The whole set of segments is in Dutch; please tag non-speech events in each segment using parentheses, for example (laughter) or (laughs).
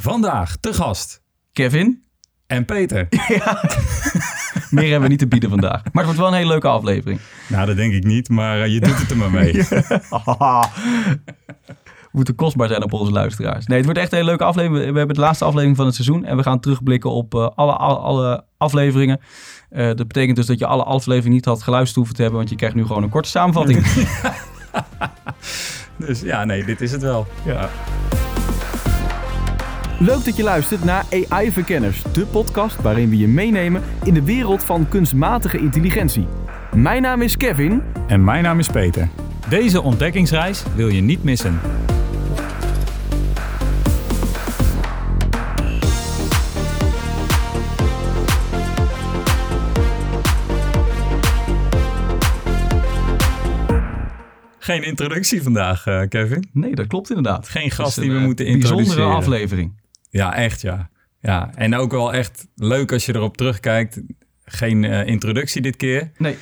Vandaag te gast Kevin, en Peter. (laughs) meer hebben we niet te bieden vandaag. Maar het wordt wel een hele leuke aflevering. nou, dat denk ik niet, maar eh, je doet het er maar mee. (laughs) We (laughs) moeten kostbaar zijn op onze luisteraars. Nee, het wordt echt een hele leuke aflevering. We hebben de laatste aflevering van het seizoen. En we gaan terugblikken op eh, alle, alle, alle afleveringen. Eh, dat betekent dus dat je alle afleveringen niet had geluisterd hoeven te hebben. Want je krijgt nu gewoon een korte samenvatting. Dus ja, nee, dit is het wel. Ja. Leuk dat je luistert naar AI Verkenners, de podcast waarin we je meenemen in de wereld van kunstmatige intelligentie. Mijn naam is Kevin. En mijn naam is Peter. Deze ontdekkingsreis wil je niet missen. Geen introductie vandaag, eh, Kevin. Nee, dat klopt inderdaad. Geen gast die we een, moeten eh, Bijzondere introduceren. aflevering. Ja, echt ja. ja. En ook wel echt leuk als je erop terugkijkt. Geen eh, introductie dit keer. Nee,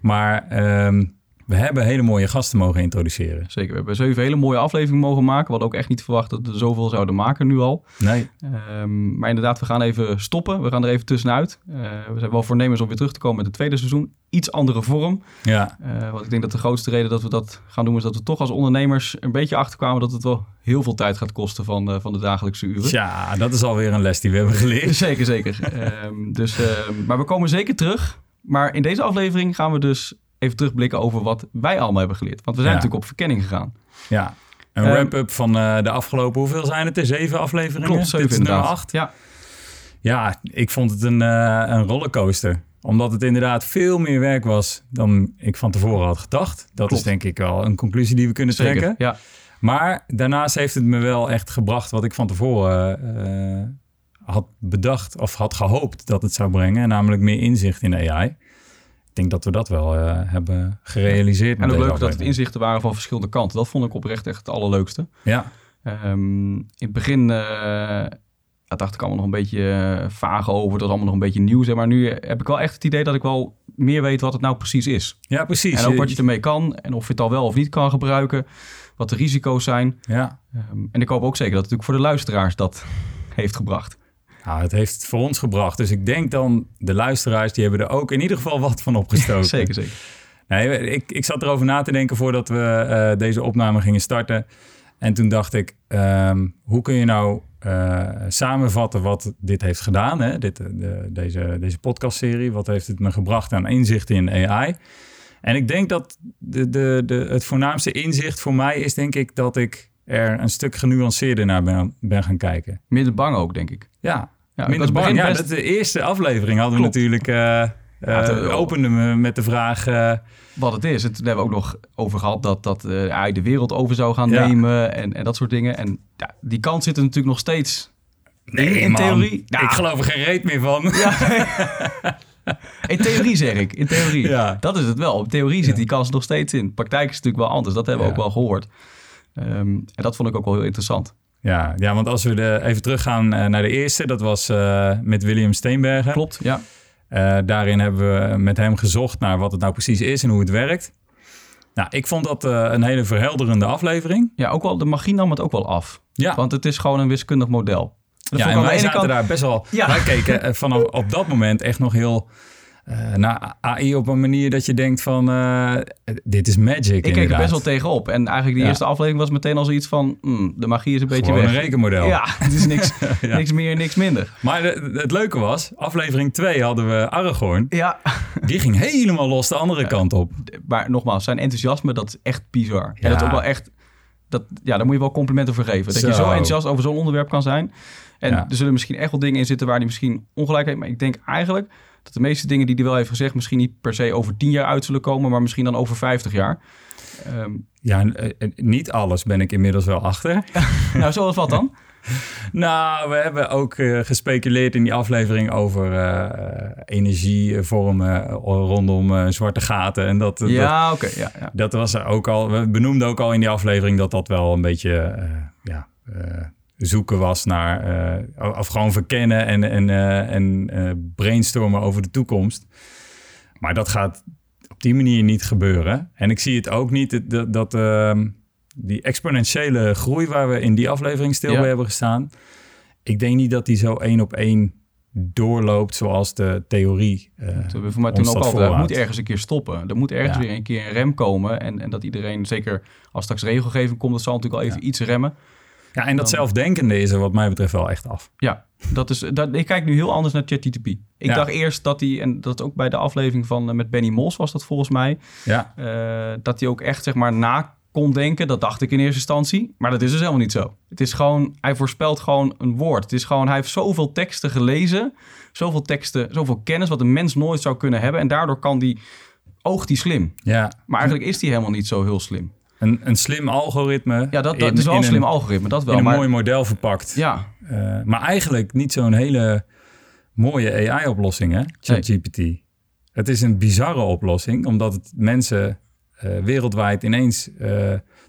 Maar ehm, we hebben hele mooie gasten mogen introduceren. zeker. We hebben zeven hele mooie afleveringen mogen maken. We hadden ook echt niet verwacht dat we zoveel zouden maken nu al. Nee. Ehm, maar inderdaad, we gaan even stoppen. We gaan er even tussenuit. Eh, we zijn wel voornemens om weer terug te komen met het tweede seizoen. Iets andere vorm. Ja, Eh, want ik denk dat de grootste reden dat we dat gaan doen... is dat we toch als ondernemers een beetje achterkwamen... dat het wel heel veel tijd gaat kosten van, de- van de dagelijkse uren. Tja, dat is alweer een les die we hebben geleerd. (laughs) Zeker, zeker. Ehm, dus, ehm, maar we komen zeker terug. Maar in deze aflevering gaan we dus even terugblikken over wat wij allemaal hebben geleerd. Want we zijn Ja. natuurlijk op verkenning gegaan. Ja. Een Ehm, wrap-up van eh, de afgelopen, hoeveel zijn het er? Zeven afleveringen? Klopt, zeven Dit is nummer inderdaad. acht. Ja, Ja, ik vond het een, eh, een rollercoaster. Omdat het inderdaad veel meer werk was dan ik van tevoren had gedacht. Dat Klopt. is denk ik wel een conclusie die we kunnen zeker. trekken. Ja, Maar daarnaast heeft het me wel echt gebracht wat ik van tevoren eh, had bedacht of had gehoopt dat het zou brengen. Namelijk meer inzicht in AI. Ik denk dat we dat wel eh, hebben gerealiseerd. en ook leuk dat het inzichten waren van verschillende kanten. Dat vond ik oprecht echt het allerleukste. Ja, Ehm, in het begin eh, dacht ik allemaal nog een beetje eh, vage over. Dat was allemaal nog een beetje nieuw. Zeg maar nu heb ik wel echt het idee dat ik wel meer weet wat het nou precies is. ja precies. En ook wat je ermee kan. En of je het al wel of niet kan gebruiken. Wat de risico's zijn. Ja, Ehm, en ik hoop ook zeker dat het natuurlijk voor de luisteraars dat (laughs) heeft gebracht. Nou, het heeft het voor ons gebracht. Dus ik denk dan, de luisteraars, die hebben er ook in ieder geval wat van opgestoken. (laughs) zeker, zeker. Nee, ik, ik zat erover na te denken voordat we eh, deze opname gingen starten. En toen dacht ik, ehm, hoe kun je nou eh, samenvatten wat dit heeft gedaan? Hè? Dit, eh, de, deze, deze podcastserie, wat heeft het me gebracht aan inzichten in AI? En ik denk dat de, de, de, het voornaamste inzicht voor mij is denk ik dat ik er een stuk genuanceerder naar ben, ben gaan kijken. Minder bang ook, denk ik. Ja, Ja, minder bang. Ja, best- de eerste aflevering hadden Klopt. we natuurlijk... eh eh, te- openden we met de vraag... eh, Wat het is. Toen hebben we ook nog over gehad dat, dat eh, AI de wereld over zou gaan Ja. nemen. En, en dat soort dingen. En ja, die kant zit er natuurlijk nog steeds Nee, in, man. theorie. Ja, Ik geloof er geen reet meer van. (laughs) in theorie zeg ik. In theorie. Ja. Dat is het wel. In theorie zit die kans nog steeds in. Praktijk is natuurlijk wel anders. Dat hebben we Ja. ook wel gehoord. Ehm, en dat vond ik ook wel heel interessant. Ja, ja want als we de, even teruggaan eh, naar de eerste, dat was eh, met William Steenbergen. Klopt, ja. Eh, daarin hebben we met hem gezocht naar wat het nou precies is en hoe het werkt. Nou, ik vond dat een hele verhelderende aflevering. Ja, ook wel, de magie nam het ook wel af. Ja, Want het is gewoon een wiskundig model. Dat ja en wij zaten kant- daar best wel... Ja. Wij keken vanaf op dat moment echt nog heel eh, naar AI op een manier dat je denkt van... eh, dit is magic Ik keek er inderdaad. best wel tegenop. En eigenlijk de Ja. eerste aflevering was meteen al zoiets van... hmm, de magie is een beetje Gewoon weg. een rekenmodel. Ja, het is niks, (laughs) Ja. niks meer, niks minder. Maar de- het leuke was, aflevering 2 hadden we Aragorn. Ja, Die ging helemaal los de andere kant op. maar nogmaals, zijn enthousiasme, dat is echt bizar. Ja. En dat is ook wel echt... Dat, ja, daar moet je wel complimenten voor geven. Dat je Zo. enthousiast over zo'n onderwerp kan zijn. En Ja. er zullen misschien echt wel dingen in zitten waar hij misschien ongelijk heeft. Maar ik denk eigenlijk dat de meeste dingen die hij wel heeft gezegd... misschien niet per se over 10 jaar uit zullen komen... maar misschien dan over 50 jaar. Ehm, Ja, eh, niet alles ben ik inmiddels wel achter. (laughs) nou, zoals wat dan? (laughs) Nou, we hebben ook eh, gespeculeerd in die aflevering over eh, energievormen rondom zwarte gaten. En dat, dat, Ja, oké. ja, ja. dat was er ook al. We benoemden ook al in die aflevering dat dat wel een beetje ja, zoeken was naar. eh, of gewoon verkennen en, en, eh, en eh, brainstormen over de toekomst. Maar dat gaat op die manier niet gebeuren. En ik zie het ook niet dat, dat ehm, die exponentiële groei waar we in die aflevering stil Ja. bij hebben gestaan. ik denk niet dat die zo één op één doorloopt zoals de theorie. Uh, dat hebben we voor mij toen ook al. Er moet ergens een keer stoppen. Er moet ergens weer een keer een rem komen. En, en dat iedereen, zeker als straks regelgeving komt, dat zal natuurlijk al even iets remmen. Ja, en dat zelfdenkende is er wat mij betreft wel echt af. Ja, dat is, dat, ik kijk nu heel anders naar ChatGTP. Ik dacht eerst dat hij, en dat ook bij de aflevering van eh, met Benny Mos was dat volgens mij, ja. Uh, dat hij ook echt zeg maar na kon denken. Dat dacht ik in eerste instantie. Maar dat is dus helemaal niet zo. Het is gewoon, hij voorspelt gewoon een woord. Het is gewoon, hij heeft zoveel teksten gelezen. Zoveel teksten, zoveel kennis wat een mens nooit zou kunnen hebben. En daardoor kan die, oogt hij slim. Ja. Maar eigenlijk is hij helemaal niet zo heel slim. Een, een slim algoritme. Ja, dat, dat is wel een slim algoritme, dat wel. In een mooi model verpakt. Ja. Uh, maar eigenlijk niet zo'n hele mooie AI-oplossing, hè? ChatGPT. Nee. Het is een bizarre oplossing, omdat het mensen uh, wereldwijd ineens uh,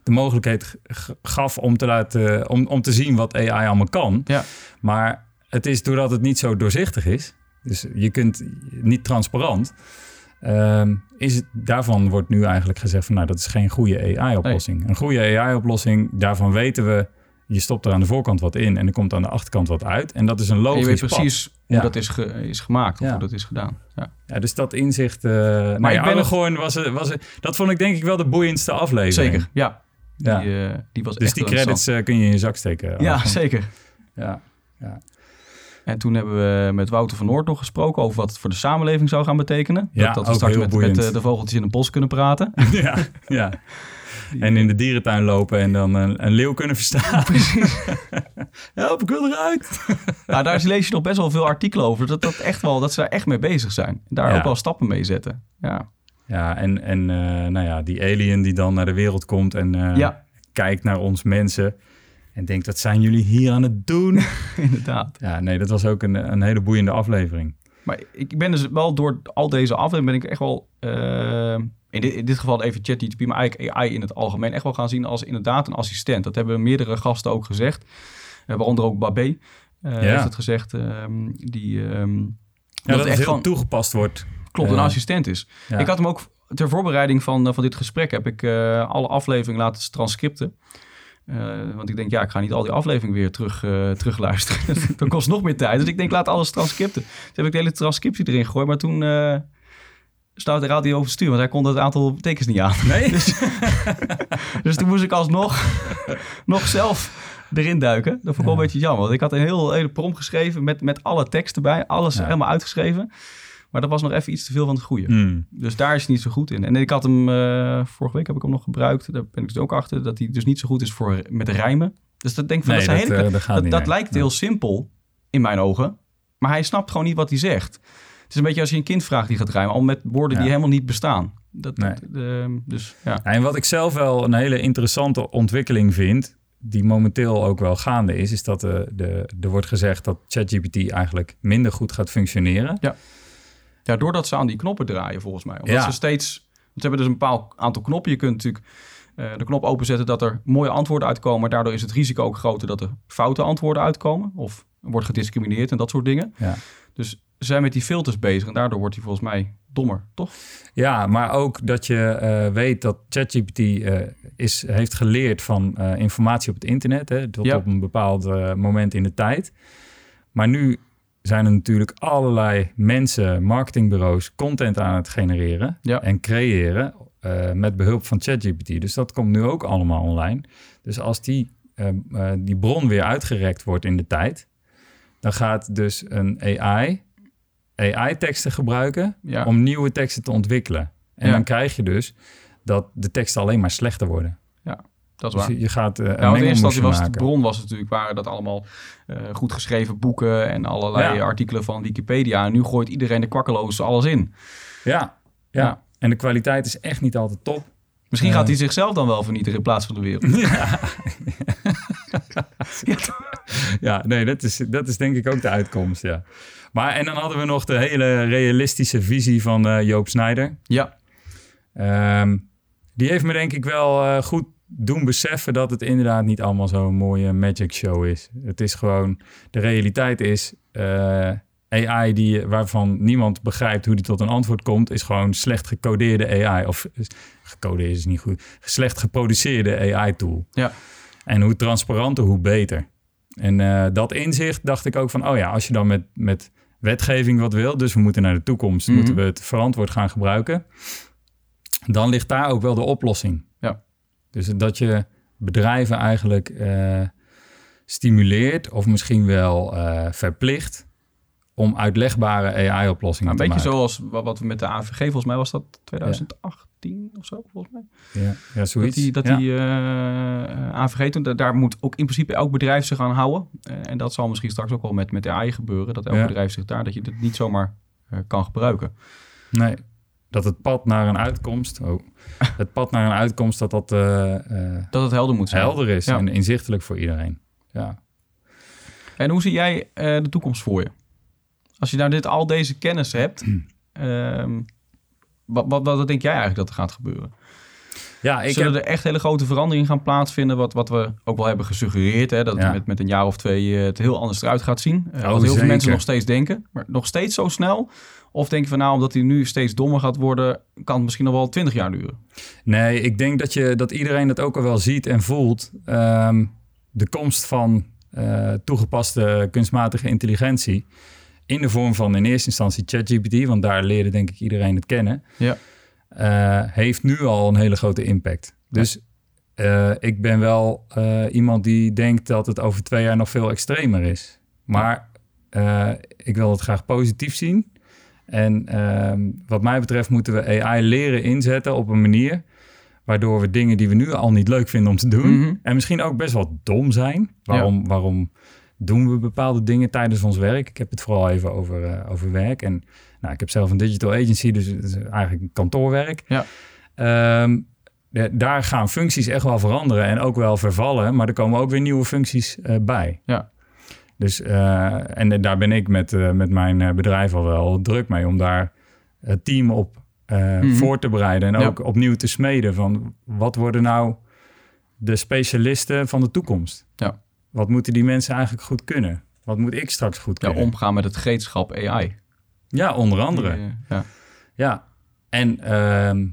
de mogelijkheid gaf om te, laten, om, om te zien wat AI allemaal kan. Ja. Maar het is doordat het niet zo doorzichtig is, dus je kunt niet transparant, um, is het, daarvan wordt nu eigenlijk gezegd van nou dat is geen goede AI-oplossing. Nee. Een goede AI-oplossing, daarvan weten we, je stopt er aan de voorkant wat in en er komt aan de achterkant wat uit. En dat is een logisch en je weet precies pad. hoe dat is, ge, is gemaakt of ja. hoe dat is gedaan. Ja, ja dus dat inzicht. Uh, maar nou ik ben was, was, dat vond ik denk ik wel de boeiendste aflevering. Zeker, ja. Die, ja. Uh, die was dus echt die credits uh, kun je in je zak steken. Ja, zeker. Ja, ja. En toen hebben we met Wouter van Noord nog gesproken over wat het voor de samenleving zou gaan betekenen. Ja, dat, dat we straks met, met, de vogeltjes in het bos kunnen praten. (laughs) Ja, ja. En in de dierentuin lopen en dan een, een leeuw kunnen verstaan. (laughs) Precies. (laughs) Help, ik wil eruit. nou, daar lees je nog best wel veel artikelen over. Dat, dat, echt wel, dat ze daar echt mee bezig zijn. Daar ja. ook wel stappen mee zetten. Ja, ja en, en uh, nou ja, die alien die dan naar de wereld komt en uh, ja. kijkt naar ons mensen. En denkt, wat zijn jullie hier aan het doen? (laughs) Inderdaad. Ja, nee, dat was ook een, een hele boeiende aflevering. Maar ik ben dus wel door al deze afleveringen ben ik echt wel... Uh, in, dit, in dit geval even ChatGPT, maar eigenlijk AI in het algemeen echt wel gaan zien als inderdaad een assistent. Dat hebben meerdere gasten ook gezegd. Uh, waaronder ook Babé uh, ja. heeft het gezegd. Um, die, um, ja, dat, dat het echt gewoon toegepast wordt. Klopt, een assistent is. Ja. Ik had hem ook ter voorbereiding van, van dit gesprek heb ik alle afleveringen laten transcripten. Uh, want ik denk, ja, ik ga niet al die afleveringen weer terug, uh, terugluisteren. (laughs) dat kost nog meer tijd. Dus ik denk, laat alles transcripten. Dus heb ik de hele transcriptie erin gegooid. Maar toen uh, stond de radio overstuur. Want hij kon het aantal tekens niet aan. Nee? (laughs) dus, dus toen moest ik alsnog nog zelf erin duiken. Dat vond ik wel een beetje jammer. Want ik had een heel, hele prom geschreven met, met alle teksten bij. Alles ja. helemaal uitgeschreven. Maar dat was nog even iets te veel van het goede. Mm. Dus daar is hij niet zo goed in. En ik had hem, uh, vorige week heb ik hem nog gebruikt. Daar ben ik dus ook achter. Dat hij dus niet zo goed is voor, met rijmen. Dus dat denk ik van, nee, dat, dat, hele, uh, dat, dat, dat nee. lijkt heel simpel in mijn ogen. Maar hij snapt gewoon niet wat hij zegt. Het is een beetje als je een kind vraagt die gaat rijmen. Al met woorden Ja. die helemaal niet bestaan. Dat, Nee. dat, eh, dus ja. En wat ik zelf wel een hele interessante ontwikkeling vind, die momenteel ook wel gaande is, is dat de, de, er wordt gezegd dat ChatGPT eigenlijk minder goed gaat functioneren. Ja, doordat ze aan die knoppen draaien volgens mij. Omdat Ja. ze steeds... Want ze hebben dus een bepaald aantal knoppen. Je kunt natuurlijk eh, de knop openzetten dat er mooie antwoorden uitkomen. Daardoor is het risico ook groter dat er foute antwoorden uitkomen. Of wordt gediscrimineerd en dat soort dingen. Ja. Dus ze zijn met die filters bezig. En daardoor wordt hij volgens mij dommer, toch? Ja, maar ook dat je eh, weet dat ChatGPT eh, is, heeft geleerd van informatie op het internet, hè, tot Ja. op een bepaald moment in de tijd. Maar nu zijn er natuurlijk allerlei mensen, marketingbureaus, content aan het genereren Ja. en creëren eh, met behulp van ChatGPT. Dus dat komt nu ook allemaal online. Dus als die, eh, eh, die bron weer uitgerekt wordt in de tijd, dan gaat dus een AI AI-teksten gebruiken Ja. om nieuwe teksten te ontwikkelen. En Ja. dan krijg je dus dat de teksten alleen maar slechter worden. Dat is Dus waar. je, gaat eh, Ja, want in eerste instantie was de bron was natuurlijk, waren dat allemaal eh, goed geschreven boeken en allerlei Ja. artikelen van Wikipedia. En nu gooit iedereen de kwakkeloos alles in. Ja, ja. Ja. en de kwaliteit is echt niet altijd top. Misschien gaat hij zichzelf dan wel vernietigen in plaats van de wereld. (laughs) (laughs) Ja, Ja. nee, dat is, dat is denk ik ook de uitkomst, ja. Maar en dan hadden we nog de hele realistische visie van eh, Joop Snijder. ja, Ehm, die heeft me denk ik wel eh, goed doen beseffen dat het inderdaad niet allemaal zo'n mooie magic show is. Het is gewoon, de realiteit is, eh, AI die, waarvan niemand begrijpt hoe die tot een antwoord komt, is gewoon slecht gecodeerde AI. Of gecodeerd is niet goed, slecht geproduceerde AI-tool. Ja. En hoe transparanter, hoe beter. En eh, dat inzicht dacht ik ook van, oh ja, als je dan met, met wetgeving wat wil, dus we moeten naar de toekomst, Mhm. moeten we het verantwoord gaan gebruiken, dan ligt daar ook wel de oplossing. Ja. Dus dat je bedrijven eigenlijk eh, stimuleert of misschien wel eh, verplicht om uitlegbare AI-oplossingen Nou, te een beetje maken. zoals wa- wat we met de AVG, volgens mij was dat 2018 of zo, volgens mij. Ja, ja Dat zoiets. die, dat ja. die eh, AVG, toen, daar moet ook in principe elk bedrijf zich aan houden. En dat zal misschien straks ook wel met, met AI gebeuren. Dat elk bedrijf zich daar, dat je het niet zomaar kan gebruiken. Nee, dat het pad naar een uitkomst, oh, (laughs) het pad naar een uitkomst, dat dat eh, eh, Dat het helder moet zijn. helder is Ja. en inzichtelijk voor iedereen. Ja. En hoe zie jij eh, de toekomst voor je? Als je nou dit, al deze kennis hebt, ehm, wat, wat, wat denk jij eigenlijk dat er gaat gebeuren? Ja, ik Zullen heb, er echt hele grote veranderingen gaan plaatsvinden? Wat, wat we ook wel hebben gesuggereerd, hè, dat Ja. het met, met een jaar of twee eh, het heel anders eruit gaat zien. Oh, wat heel veel mensen nog steeds denken. Maar nog steeds zo snel? Of denk je van nou, omdat hij nu steeds dommer gaat worden, kan het misschien nog wel twintig jaar duren? nee, ik denk dat, je, dat iedereen dat ook al wel ziet en voelt. Ehm, de komst van eh, toegepaste kunstmatige intelligentie in de vorm van in eerste instantie ChatGPT, want daar leerde denk ik iedereen het kennen, Ja. Eh, heeft nu al een hele grote impact. Dus eh, ik ben wel eh, iemand die denkt dat het over twee jaar nog veel extremer is. Maar ik wil het graag positief zien. En ehm, wat mij betreft moeten we AI leren inzetten op een manier waardoor we dingen die we nu al niet leuk vinden om te doen Mhm. en misschien ook best wel dom zijn. Waarom, waarom doen we bepaalde dingen tijdens ons werk? Ik heb het vooral even over, over werk. En nou, ik heb zelf een digital agency, dus het is eigenlijk kantoorwerk. Ja. Ehm, ja, daar gaan functies echt wel veranderen en ook wel vervallen, maar er komen ook weer nieuwe functies eh, bij. Ja. Dus, eh, en daar ben ik met, eh, met mijn eh, bedrijf al wel druk mee om daar het team op eh, Mhm. voor te bereiden en Ja. ook opnieuw te smeden van wat worden nou de specialisten van de toekomst? Ja. Wat moeten die mensen eigenlijk goed kunnen? Wat moet ik straks goed Ja, kunnen? omgaan met het gereedschap AI. Ja, onder andere. Eh, ja. Ja, en ehm,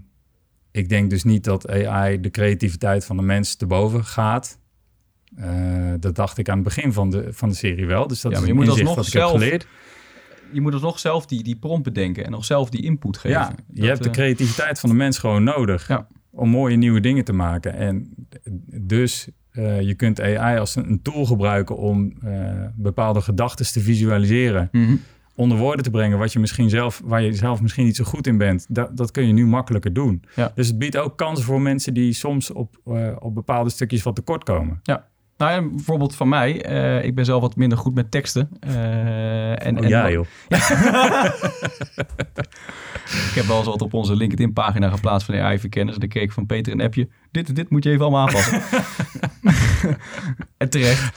ik denk dus niet dat AI de creativiteit van de mens te boven gaat. Eh, dat dacht ik aan het begin van de, van de serie wel. Dus dat Ja, is maar je moet alsnog ik heb zelf geleerd. Je moet alsnog zelf die, die prompt bedenken en nog zelf die input geven. Ja, je Dat, hebt de eh, creativiteit van de mens gewoon nodig Ja. om mooie nieuwe dingen te maken. En dus je kunt AI als een, een tool gebruiken om bepaalde gedachten te visualiseren. mhm. Onder woorden te brengen wat je misschien zelf, waar je zelf misschien niet zo goed in bent. Dat, dat kun je nu makkelijker doen. Ja. Dus het biedt ook kansen voor mensen die soms op, eh, op bepaalde stukjes wat tekort komen. Nou ja, bijvoorbeeld van mij. eh, ik ben zelf wat minder goed met teksten. eh, en, Oh en ja, joh. (laughs) Ik heb wel eens wat op onze LinkedIn-pagina geplaatst van AI-verkenners. En dan kreeg ik van Peter een appje. Dit en dit moet je even allemaal aanpassen. (laughs) en terecht.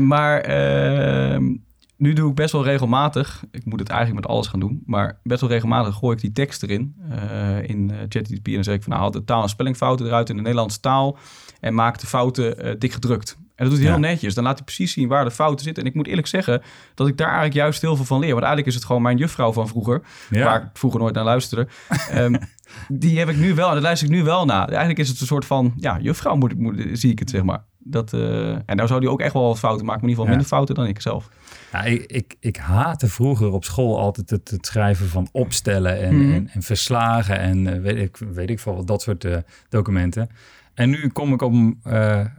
Maar ehm, nu doe ik best wel regelmatig. Ik moet het eigenlijk met alles gaan doen. Maar best wel regelmatig gooi ik die tekst erin. eh, in eh, ChatGPT. En dan zeg ik van nou, haal de taal- en spellingfouten eruit in de Nederlandse taal. En maak de fouten eh, dik gedrukt. En dat doet hij Ja. heel netjes. Dan laat hij precies zien waar de fouten zitten. En ik moet eerlijk zeggen dat ik daar eigenlijk juist heel veel van leer. Want eigenlijk is het gewoon mijn juffrouw van vroeger Ja. waar ik vroeger nooit naar luisterde. (laughs) Ehm, die heb ik nu wel, en dat luister ik nu wel naar. Eigenlijk is het een soort van, ja, juffrouw moet, moet, zie ik het, zeg maar. Dat, eh, en nou zou die ook echt wel wat fouten maken, maar in ieder geval Ja. minder fouten dan ik zelf. Ja, ik, ik, ik haatte vroeger op school altijd het, het schrijven van opstellen en, Mhm. en, en verslagen en eh, weet, ik, weet ik veel wat, dat soort eh, documenten. En nu kom ik op een,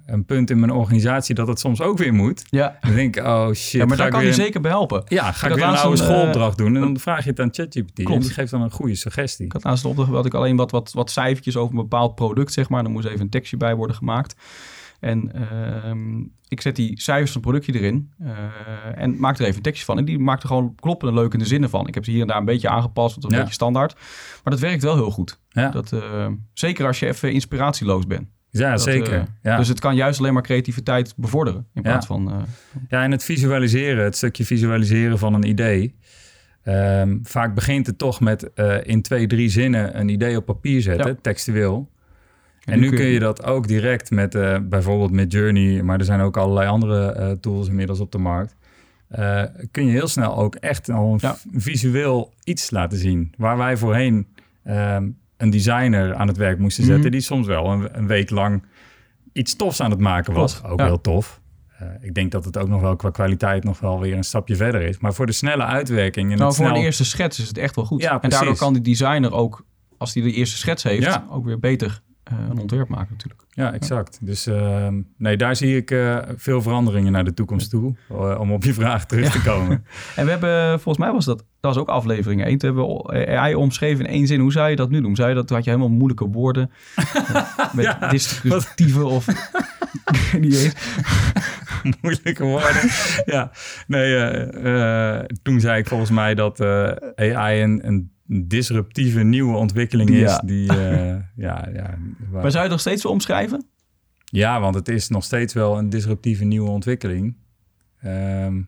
een punt in mijn organisatie dat het soms ook weer moet. Ja, Dan denk ik, oh shit. ja maar daar kan een- zeker bij helpen. Ja, ga Ik ik had weer een oude schoolopdracht doen en dan vraag je het aan ChatGPT. En die geeft dan een goede suggestie. Ik had naast de opdracht dat ik alleen wat, wat, wat cijfertjes over een bepaald product, zeg maar. Dan moest even een tekstje bij worden gemaakt. En ehm, ik zet die cijfers van het productje erin eh, en maak er even een tekstje van. En die maakt er gewoon kloppende, leukende zinnen van. Ik heb ze hier en daar een beetje aangepast, want een Ja. beetje standaard. Maar dat werkt wel heel goed. Ja, Dat, eh, zeker als je even inspiratieloos bent. ja Dat, zeker. eh, ja. Dus het kan juist alleen maar creativiteit bevorderen. In Ja. plaats van... eh, ja, en het visualiseren, het stukje visualiseren van een idee. Ehm, vaak begint het toch met in twee, drie zinnen een idee op papier zetten, Ja. textueel. En, nu kun je dat ook direct met eh, bijvoorbeeld met Journey, maar er zijn ook allerlei andere eh, tools inmiddels op de markt. Eh, kun je heel snel ook echt al een Ja. visueel iets laten zien. Waar wij voorheen ehm, een designer aan het werk moesten zetten, Mhm. die soms wel een, een week lang iets tofs aan het maken was. Ook ja. heel tof. ik denk dat het ook nog wel qua kwaliteit nog wel weer een stapje verder is. Maar voor de snelle uitwerking en Nou, voor snel... een eerste schets is het echt wel goed. Ja, en daardoor kan die designer ook, als hij de eerste schets heeft, Ja. ook weer beter een ontwerp maken natuurlijk. Ja, exact. Dus ehm, nee, daar zie ik eh, veel veranderingen naar de toekomst toe. eh, om op je vraag terug te komen. (laughs) En we hebben, volgens mij was dat, dat was ook aflevering 1. Toen hebben we AI omschreven in één zin. Hoe zou je dat nu doen? Zou je dat, had je helemaal moeilijke woorden. (laughs) eh, met Ja, distributieve of... (laughs) niet eens. Moeilijke woorden. ja, nee, eh, eh, toen zei ik volgens mij dat eh, AI een, een disruptieve nieuwe ontwikkeling is. Ja. Die, eh, (laughs) ja, ja, waar- Maar zou je het nog steeds zo omschrijven? ja, want het is nog steeds wel een disruptieve nieuwe ontwikkeling. Ehm,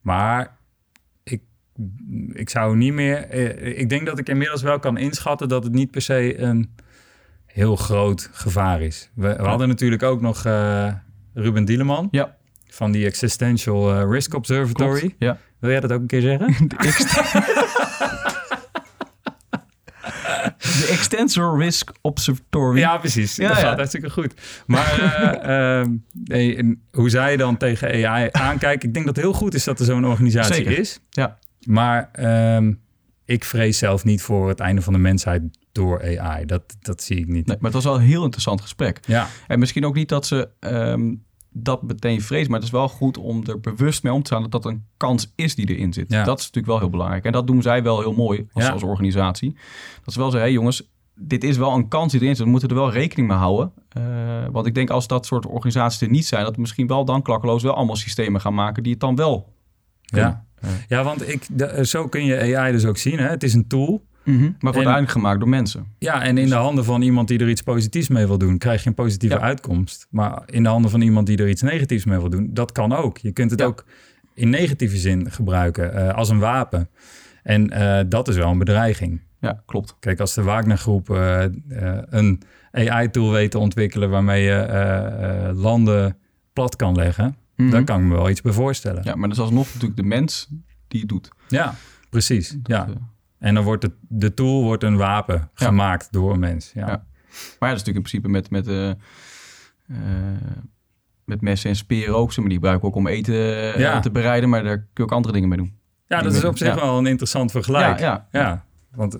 maar ik, ik zou niet meer. eh, Ik denk dat ik inmiddels wel kan inschatten dat het niet per se een heel groot gevaar is. We, we hadden natuurlijk ook nog eh, Ruben Dieleman Ja, van die Existential Risk Observatory. klopt. Ja. Wil jij dat ook een keer zeggen? (laughs) (laughs) De, ext- de Extensor Risk Observatory. ja, precies. Ja, dat ja. gaat hartstikke goed. Maar (laughs) ehm, nee, en hoe zij dan tegen AI aankijken, ik denk dat het heel goed is dat er zo'n organisatie Zeker. is. Ja. Maar ehm, ik vrees zelf niet voor het einde van de mensheid door AI. Dat, dat zie ik niet. Nee, maar het was wel een heel interessant gesprek. Ja, En misschien ook niet dat ze ehm, dat meteen vrezen, maar het is wel goed om er bewust mee om te gaan dat dat een kans is die erin zit. Ja. Dat is natuurlijk wel heel belangrijk. En dat doen zij wel heel mooi als, Ja. als organisatie. Dat ze wel zeggen, hé jongens, dit is wel een kans die erin zit. We moeten er wel rekening mee houden. Eh, want ik denk als dat soort organisaties er niet zijn, dat we misschien wel dan klakkeloos wel allemaal systemen gaan maken die het dan wel ja. Ja. ja want ik, de- zo kun je AI dus ook zien. Hè? Het is een tool. Maar wordt gemaakt door mensen. Ja, en in de handen van iemand die er iets positiefs mee wil doen, krijg je een positieve Ja. uitkomst. Maar in de handen van iemand die er iets negatiefs mee wil doen, dat kan ook. Je kunt het Ja. ook in negatieve zin gebruiken, eh, als een wapen. En eh, dat is wel een bedreiging. Ja, klopt. Kijk, als de Wagner-groep eh, een AI-tool weet te ontwikkelen waarmee je landen plat kan leggen, Mhm. daar kan ik me wel iets bij voorstellen. Ja, Ja, maar dat is alsnog natuurlijk de mens die het doet. precies. ja. Dat, eh, En dan wordt het, de tool wordt een wapen gemaakt door een mens. Ja. Maar ja, dat is natuurlijk in principe met, met, eh, eh, met messen en speren ook. zeg Maar die gebruiken we ook om eten eh, te bereiden. Maar daar kun je ook andere dingen mee doen. Ja, dat is op zich wel een interessant vergelijk. Ja, ja. Want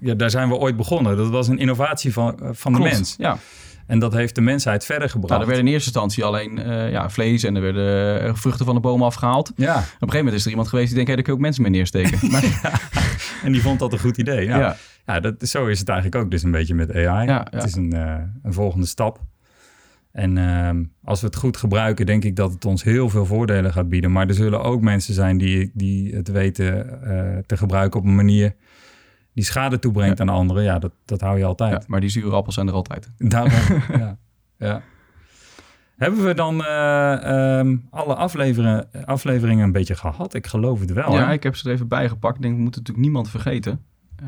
ja, daar zijn we ooit begonnen. Dat was een innovatie van, van de mens. Ja. En dat heeft de mensheid verder gebracht. Nou, er werden in eerste instantie alleen ja, vlees en er werden vruchten van de bomen afgehaald. Op Ja, een gegeven moment is er iemand geweest die denkt, hé, daar kun je ook mensen mee neersteken. (laughs) Maar, en die vond dat een goed idee. Ja, ja. ja. dat, zo is het eigenlijk ook dus een beetje met AI. Ja, Het is een, eh, een volgende stap. En ehm, als we het goed gebruiken, denk ik dat het ons heel veel voordelen gaat bieden. Maar er zullen ook mensen zijn die, die het weten eh, te gebruiken op een manier die schade toebrengt aan anderen. Ja, dat, dat hou je altijd. ja, maar die zure appels zijn er altijd. Daarom, (laughs) ja. Hebben we dan eh, ehm, alle afleveringen, afleveringen een beetje gehad? Ik geloof het wel. ja, hè? ik heb ze er even bijgepakt. Ik denk, we moeten natuurlijk niemand vergeten. Eh,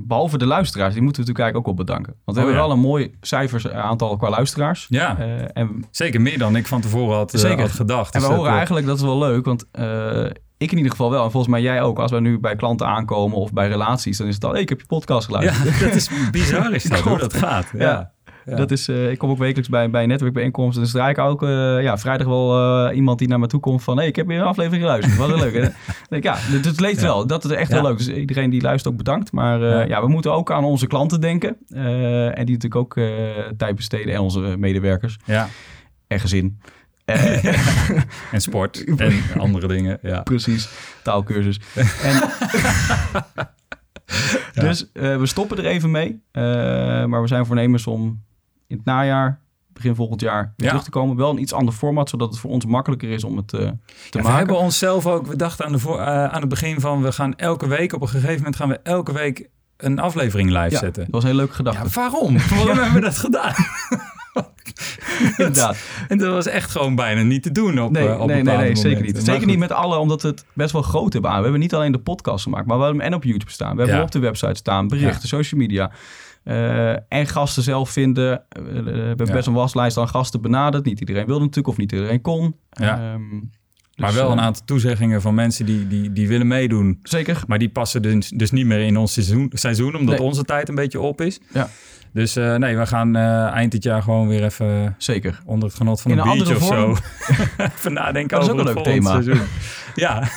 behalve de luisteraars, die moeten we natuurlijk eigenlijk ook wel bedanken. Want we Oh, hebben ja. wel een mooi cijfers aantal qua luisteraars. ja, Eh, en zeker meer dan ik van tevoren had, eh, Zeker. had gedacht. En Dus we dat, horen eh, eigenlijk, dat is wel leuk, want eh, ik in ieder geval wel. En volgens mij jij ook. Als wij nu bij klanten aankomen of bij relaties, dan is het al, hey, ik heb je podcast geluisterd. Ja, (laughs) dat is bizar is (laughs) dat, hoe dat gaat. Ja. Ja. Ja. Dat is, eh, ik kom ook wekelijks bij, bij netwerkbijeenkomsten. Dus draai ik ook eh, ja, vrijdag wel eh, iemand die naar me toe komt van... hey, ik heb weer een aflevering geluisterd. Wat leuk. hè? (laughs) Dan denk ja, het, het leeft Ja. wel. Dat is echt heel leuk. Dus iedereen die luistert ook bedankt. Maar Ja. we moeten ook aan onze klanten denken. En die natuurlijk ook tijd besteden. En onze medewerkers. Ja. En gezin. (laughs) En sport en andere dingen. Ja. Precies, taalkursus. En, (laughs) Dus we stoppen er even mee. Maar we zijn voornemens om in het najaar, begin volgend jaar, weer Ja. terug te komen. Wel een iets ander format, zodat het voor ons makkelijker is om het eh, te Ja, we maken. hebben onszelf ook, we dachten aan, de voor, eh, aan het begin van, we gaan elke week, op een gegeven moment gaan we elke week een aflevering live Ja, zetten. dat was een hele leuke gedachte. Ja, waarom? (laughs) Waarom hebben we dat gedaan? (laughs) Inderdaad. (laughs) En dat was echt gewoon bijna niet te doen op, Nee, op nee, nee, nee, zeker niet. Maar Zeker niet met alle, omdat we het best wel groot hebben aan. We hebben niet alleen de podcast gemaakt, maar we hebben hem en op YouTube staan. We hebben hem op de website staan, berichten, social media. Eh, en gasten zelf vinden. Eh, we hebben best een waslijst aan gasten benaderd. Niet iedereen wilde natuurlijk, of niet iedereen kon. Ja. Ehm, maar Dus, wel een eh, aantal toezeggingen van mensen die, die, die willen meedoen. Zeker. Maar die passen dus, dus niet meer in ons seizoen, seizoen omdat Nee. onze tijd een beetje op is. Ja. Dus nee, we gaan eind dit jaar gewoon weer even Zeker. onder het genot van In een een biertje of zo. (laughs) even nadenken over het volgende thema. seizoen. Ja.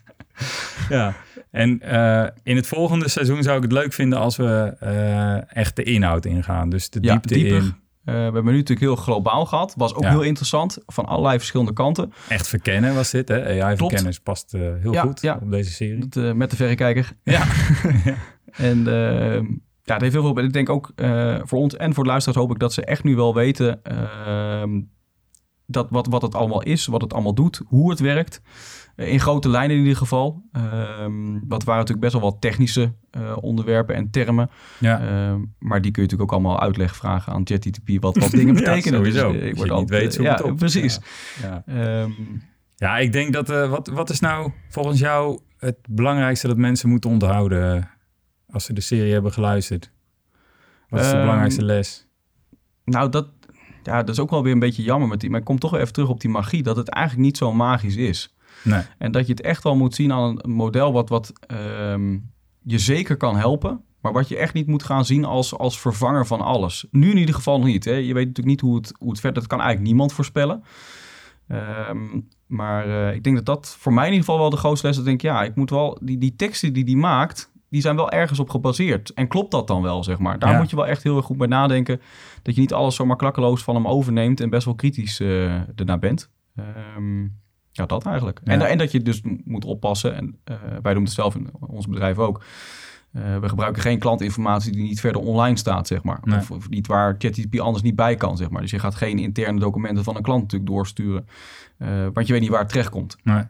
(laughs) ja. En eh, in het volgende seizoen zou ik het leuk vinden als we eh, echt de inhoud ingaan. Dus de Ja, diepte dieper. in. Eh, we hebben nu natuurlijk heel globaal gehad. Was ook Ja. heel interessant. Van allerlei verschillende kanten. Echt verkennen was dit. Hè? AI-verkenners past heel Ja, goed ja. op deze serie. Dat, met de verrekijker. Ja. (laughs) En ja, het heeft heel veel. Ik denk ook voor ons en voor de luisteraars hoop ik dat ze echt nu wel weten ehm, dat wat, wat het allemaal is, wat het allemaal doet, hoe het werkt. Eh, in grote lijnen in ieder geval. Ehm dat waren natuurlijk best wel wat technische eh, onderwerpen en termen. ja. Ehm, maar die kun je natuurlijk ook allemaal uitleg vragen aan ChatGPT wat, wat (laughs) dingen Ja, betekenen. sowieso. Dus, eh, Als je altijd, niet weet, ja, op. precies. Ja. Ehm, Ja, ik denk dat... wat, wat is nou volgens jou het belangrijkste dat mensen moeten onthouden... als ze de serie hebben geluisterd? Wat is de belangrijkste les? Nou, dat, ja, dat is ook wel weer een beetje jammer met die. Maar ik kom toch wel even terug op die magie. Dat het eigenlijk niet zo magisch is. Nee. En dat je het echt wel moet zien aan een model wat, wat ehm, je zeker kan helpen. Maar wat je echt niet moet gaan zien als, als vervanger van alles. Nu in ieder geval niet. Hè. Je weet natuurlijk niet hoe het, hoe het verder... Dat kan eigenlijk niemand voorspellen. Ehm, maar eh, ik denk dat dat voor mij in ieder geval wel de grootste les is. Dat ik denk, ja, ik moet wel... Die, die teksten die die maakt, die zijn wel ergens op gebaseerd. En klopt dat dan wel, zeg maar? Daar Ja. moet je wel echt heel erg goed bij nadenken. Dat je niet alles zomaar klakkeloos van hem overneemt... en best wel kritisch eh ernaar bent. Ehm, ja, dat eigenlijk. Ja. En, en dat je dus moet oppassen. En eh, wij doen het zelf in ons bedrijf ook. Eh, we gebruiken geen klantinformatie die niet verder online staat, zeg maar. Nee. Of, of niet waar ChatGPT anders niet bij kan, zeg maar. Dus je gaat geen interne documenten van een klant natuurlijk doorsturen. eh, want je weet niet waar het terechtkomt. Nee.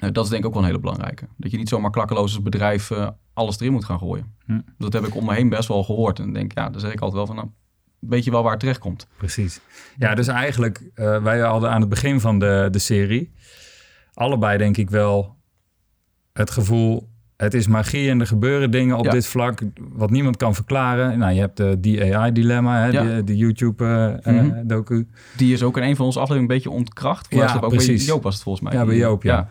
Eh, dat is denk ik ook wel een hele belangrijke. Dat je niet zomaar klakkeloos als bedrijf alles erin moet gaan gooien. Hm. Dat heb ik om me heen best wel gehoord. En denk ja, dan zeg ik altijd wel van... Nou, weet je wel waar het terechtkomt. Precies. Ja, dus eigenlijk, wij hadden aan het begin van de, de serie allebei denk ik wel het gevoel, het is magie en er gebeuren dingen op Ja. dit vlak wat niemand kan verklaren. Nou, je hebt de DAI-dilemma, hè, Ja. de, de YouTube-docu. Mhm. Die is ook in een van onze afleveringen een beetje ontkracht. Ja, ook bij precies. Joop was het volgens mij. ja, bij Die- Joop, ja.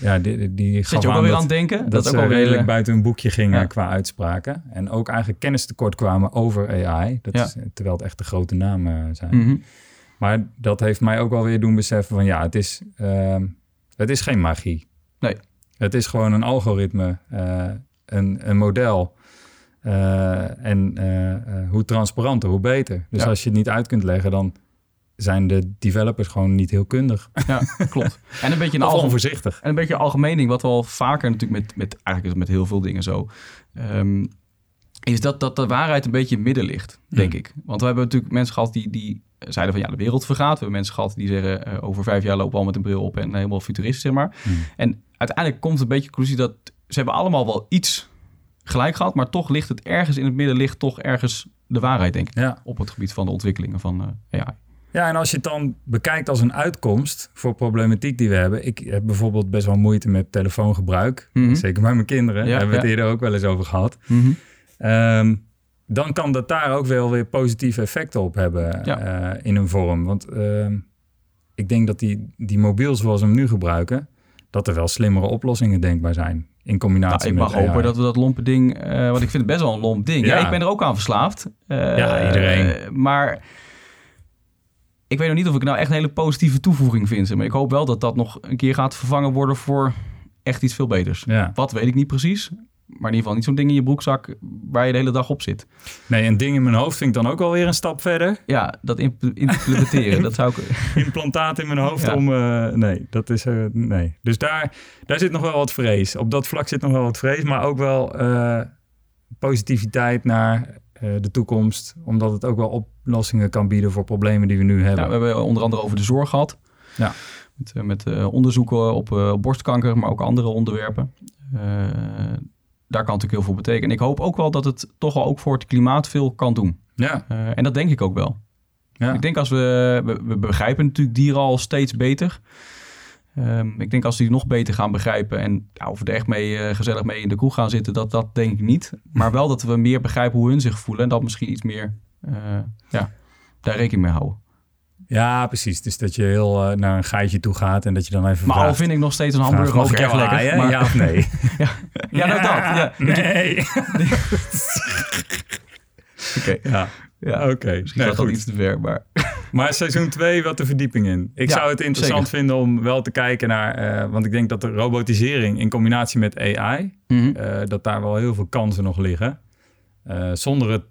ja. die, die, die Zit je ook aan alweer dat, aan het denken? dat, ook ze redelijk eh, buiten hun boekje gingen Ja. qua uitspraken. En ook eigenlijk kennis tekort kwamen over AI. Dat Ja. is, terwijl het echt de grote namen zijn. mhm. Maar dat heeft mij ook wel weer doen beseffen van ja, het is, ehm, het is geen magie. Nee. Het is gewoon een algoritme, eh, een, een model. Eh, en eh, hoe transparanter, hoe beter. Dus Ja. als je het niet uit kunt leggen, dan zijn de developers gewoon niet heel kundig. Ja, klopt. En een beetje een algemeen... onvoorzichtig. En een beetje een algemeen ding, wat wel vaker natuurlijk met, met eigenlijk met heel veel dingen zo, ehm, is dat, dat de waarheid een beetje in het midden ligt, denk Mm. ik. Want we hebben natuurlijk mensen gehad die, die zeiden van ja, de wereld vergaat. We hebben mensen gehad die zeggen eh, over vijf jaar lopen we al met een bril op en helemaal futuristisch, zeg maar. Mm. En uiteindelijk komt een beetje de conclusie dat ze hebben allemaal wel iets gelijk gehad, maar toch ligt het ergens in het midden, ligt toch ergens de waarheid, denk ik, Ja. op het gebied van de ontwikkelingen van eh AI. ja, en als je het dan bekijkt als een uitkomst voor problematiek die we hebben. Ik heb bijvoorbeeld best wel moeite met telefoongebruik. Mhm. Zeker bij mijn kinderen. Ja, Daar hebben we het ja. eerder ook wel eens over gehad. Ehm, dan kan dat daar ook wel weer positieve effecten op hebben Ja. eh, in een vorm. Want ehm, ik denk dat die, die mobiel zoals we hem nu gebruiken, dat er wel slimmere oplossingen denkbaar zijn. In combinatie Nou, ik met mag hopen dat we dat lompe ding... eh, want ik vind het best wel een lomp ding. Ja. Ja. ik ben er ook aan verslaafd. Eh, Ja, iedereen. Maar ik weet nog niet of ik nou echt een hele positieve toevoeging vind. Maar ik hoop wel dat dat nog een keer gaat vervangen worden voor echt iets veel beters. Ja. Wat weet ik niet precies. Maar in ieder geval niet zo'n ding in je broekzak waar je de hele dag op zit. Nee, een ding in mijn hoofd vind ik dan ook alweer een stap verder. Ja, dat imp- implementeren, dat zou ik... (laughs) Implantaat in mijn hoofd Ja. om... eh, nee, dat is... eh, nee. Dus daar, daar zit nog wel wat vrees. Op dat vlak zit nog wel wat vrees, maar ook wel eh, positiviteit naar de toekomst. Omdat het ook wel oplossingen kan bieden voor problemen die we nu hebben. Ja, we hebben onder andere over de zorg gehad. Ja. Met, met onderzoeken op borstkanker, maar ook andere onderwerpen. Daar kan natuurlijk heel veel betekenen. En ik hoop ook wel dat het toch wel ook voor het klimaat veel kan doen. Ja, Eh, en dat denk ik ook wel. ja. Ik denk als we, we... We begrijpen natuurlijk dieren al steeds beter. Ehm, ik denk als die nog beter gaan begrijpen... en ja, of we er echt mee, eh, gezellig mee in de kroeg gaan zitten... dat, dat denk ik niet. Maar wel dat we meer begrijpen hoe hun zich voelen... en dat misschien iets meer... eh, ja, daar rekening mee houden. Ja, precies. Dus dat je heel eh, naar een geitje toe gaat en dat je dan even Maar al vind ik nog steeds een hamburger erg jou lekker. Maar, Ja of nee? (laughs) (laughs) ja, nou dat. Ja. (laughs) Nee. Oké. Ja, Ja. oké. Misschien Nee, dat iets te ver, maar... Maar seizoen 2, wat de verdieping in. Ik Ja, zou het interessant vinden om wel te kijken naar... eh, want ik denk dat de robotisering in combinatie met AI... Mhm. eh, dat daar wel heel veel kansen nog liggen. Zonder het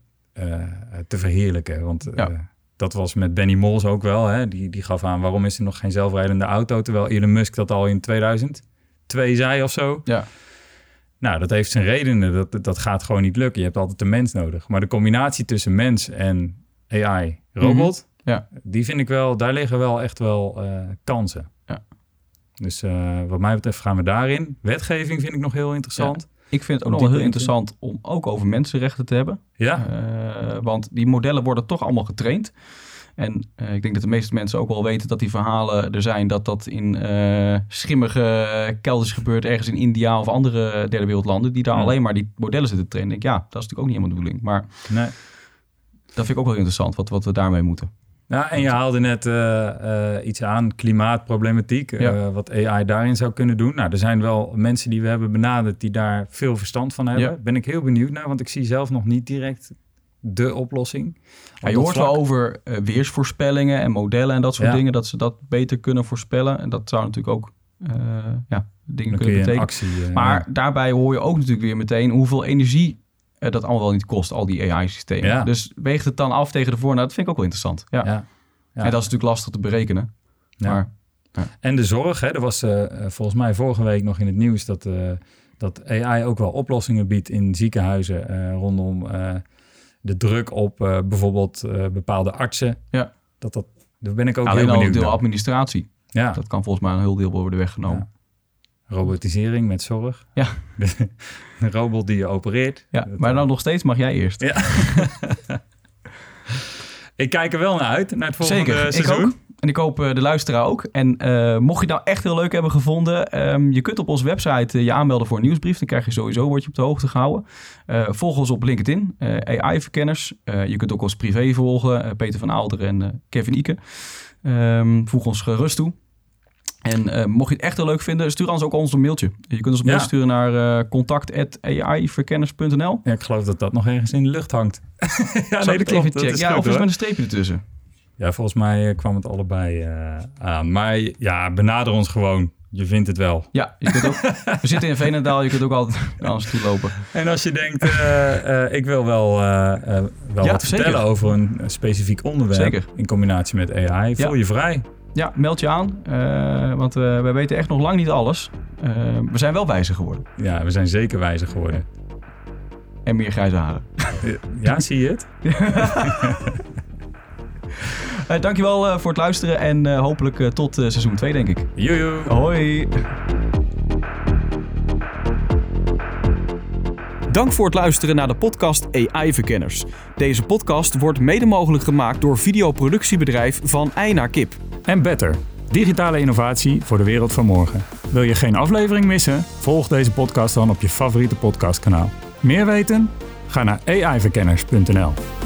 te verheerlijken. Want Ja. Dat was met Benny Mols ook wel. Hè? Die, die gaf aan waarom is er nog geen zelfrijdende auto... terwijl Elon Musk dat al in 2002 zei of zo. Ja. Nou, dat heeft zijn redenen. Dat, dat gaat gewoon niet lukken. Je hebt altijd een mens nodig. Maar de combinatie tussen mens en AI, robot... Ja. die vind ik wel... daar liggen wel echt wel eh, kansen. Ja. Dus eh, wat mij betreft gaan we daarin. Wetgeving vind ik nog heel interessant. Ik vind het ook nog wel heel interessant om ook over mensenrechten te hebben. Ja, Eh, want die modellen worden toch allemaal getraind. En eh, ik denk dat de meeste mensen ook wel weten dat die verhalen er zijn... dat dat in eh, schimmige kelders gebeurt ergens in India of andere derde wereldlanden... die daar Ja. alleen maar die modellen zitten te trainen. Ik denk, ja, dat is natuurlijk ook niet helemaal de bedoeling. Maar nee. dat vind ik ook wel interessant, wat, wat we daarmee moeten. Ja, en je haalde net eh, eh, iets aan, klimaatproblematiek, eh, wat AI daarin zou kunnen doen. Nou, er zijn wel mensen die we hebben benaderd die daar veel verstand van hebben. Ja. Ben ik heel benieuwd naar, want ik zie zelf nog niet direct de oplossing. Op Ja, je hoort vlak. wel over weersvoorspellingen en modellen en dat soort dingen, dat ze dat beter kunnen voorspellen. En dat zou natuurlijk ook ja, dingen Dan kunnen betekenen. actie... Maar daarbij hoor je ook natuurlijk weer meteen hoeveel energie eh, dat allemaal wel niet kost, al die AI-systemen. Ja. Dus weegt het dan af tegen de voor. Nou, dat vind ik ook wel interessant. Ja. ja. Ja. En dat is natuurlijk lastig te berekenen. Ja. Maar En de zorg, hè, er was eh, eh, volgens mij vorige week nog in het nieuws dat, dat AI ook wel oplossingen biedt in ziekenhuizen rondom de druk op bijvoorbeeld bepaalde artsen. Ja. Dat dat, daar ben ik ook alleen heel al benieuwd deel naar. administratie. Ja, Dat kan volgens mij een heel deel worden weggenomen. Robotisering met zorg. Ja. (laughs) De, robot die je opereert. Ja, maar eh, dan nog steeds mag jij eerst. Ja. (laughs) Ik kijk er wel naar uit, naar het volgende Zeker, ik seizoen. ook. En ik hoop eh, de luisteraar ook. En eh, mocht je het nou echt heel leuk hebben gevonden, ehm, je kunt op onze website eh, je aanmelden voor een nieuwsbrief. Dan krijg je sowieso, word je op de hoogte gehouden. Eh, volg ons op LinkedIn, eh, AI-verkenners. Eh, je kunt ook ons privé volgen, eh, Peter van Aalder en eh, Kevin Ike. Ehm, voeg ons gerust toe. En eh, mocht je het echt heel leuk vinden, stuur ons ook ons een mailtje. Je kunt ons een mail sturen naar eh contact.aiverkenners.nl. Ja, ik geloof dat dat nog ergens in de lucht hangt. (laughs) ja, nee, dat klopt. even Dat checken? is Ja, of is met een streepje ertussen. Ja, volgens mij eh, kwam het allebei aan. Maar ja, benader ons gewoon. Je vindt het wel. Ja, je kunt ook, we zitten in Veenendaal, je kunt ook altijd (laughs) naar ons toe lopen. En als je denkt, ik wil wel, wel Ja, wat zeker. vertellen over een specifiek onderwerp Zeker. in combinatie met AI, voel je vrij. Ja, meld je aan, eh, want eh, wij weten echt nog lang niet alles. Eh, we zijn wel wijzer geworden. Ja, we zijn zeker wijzer geworden. En meer grijze haren. Ja, zie je het? (laughs) (laughs) Dankjewel eh, voor het luisteren en eh, hopelijk eh, tot eh, seizoen 2, denk ik. Joejoe. Hoi! Dank voor het luisteren naar de podcast AI-verkenners. Deze podcast wordt mede mogelijk gemaakt door videoproductiebedrijf Van Ei naar Kip. En Better. Digitale innovatie voor de wereld van morgen. Wil je geen aflevering missen? Volg deze podcast dan op je favoriete podcastkanaal. Meer weten? Ga naar aiverkenners.nl.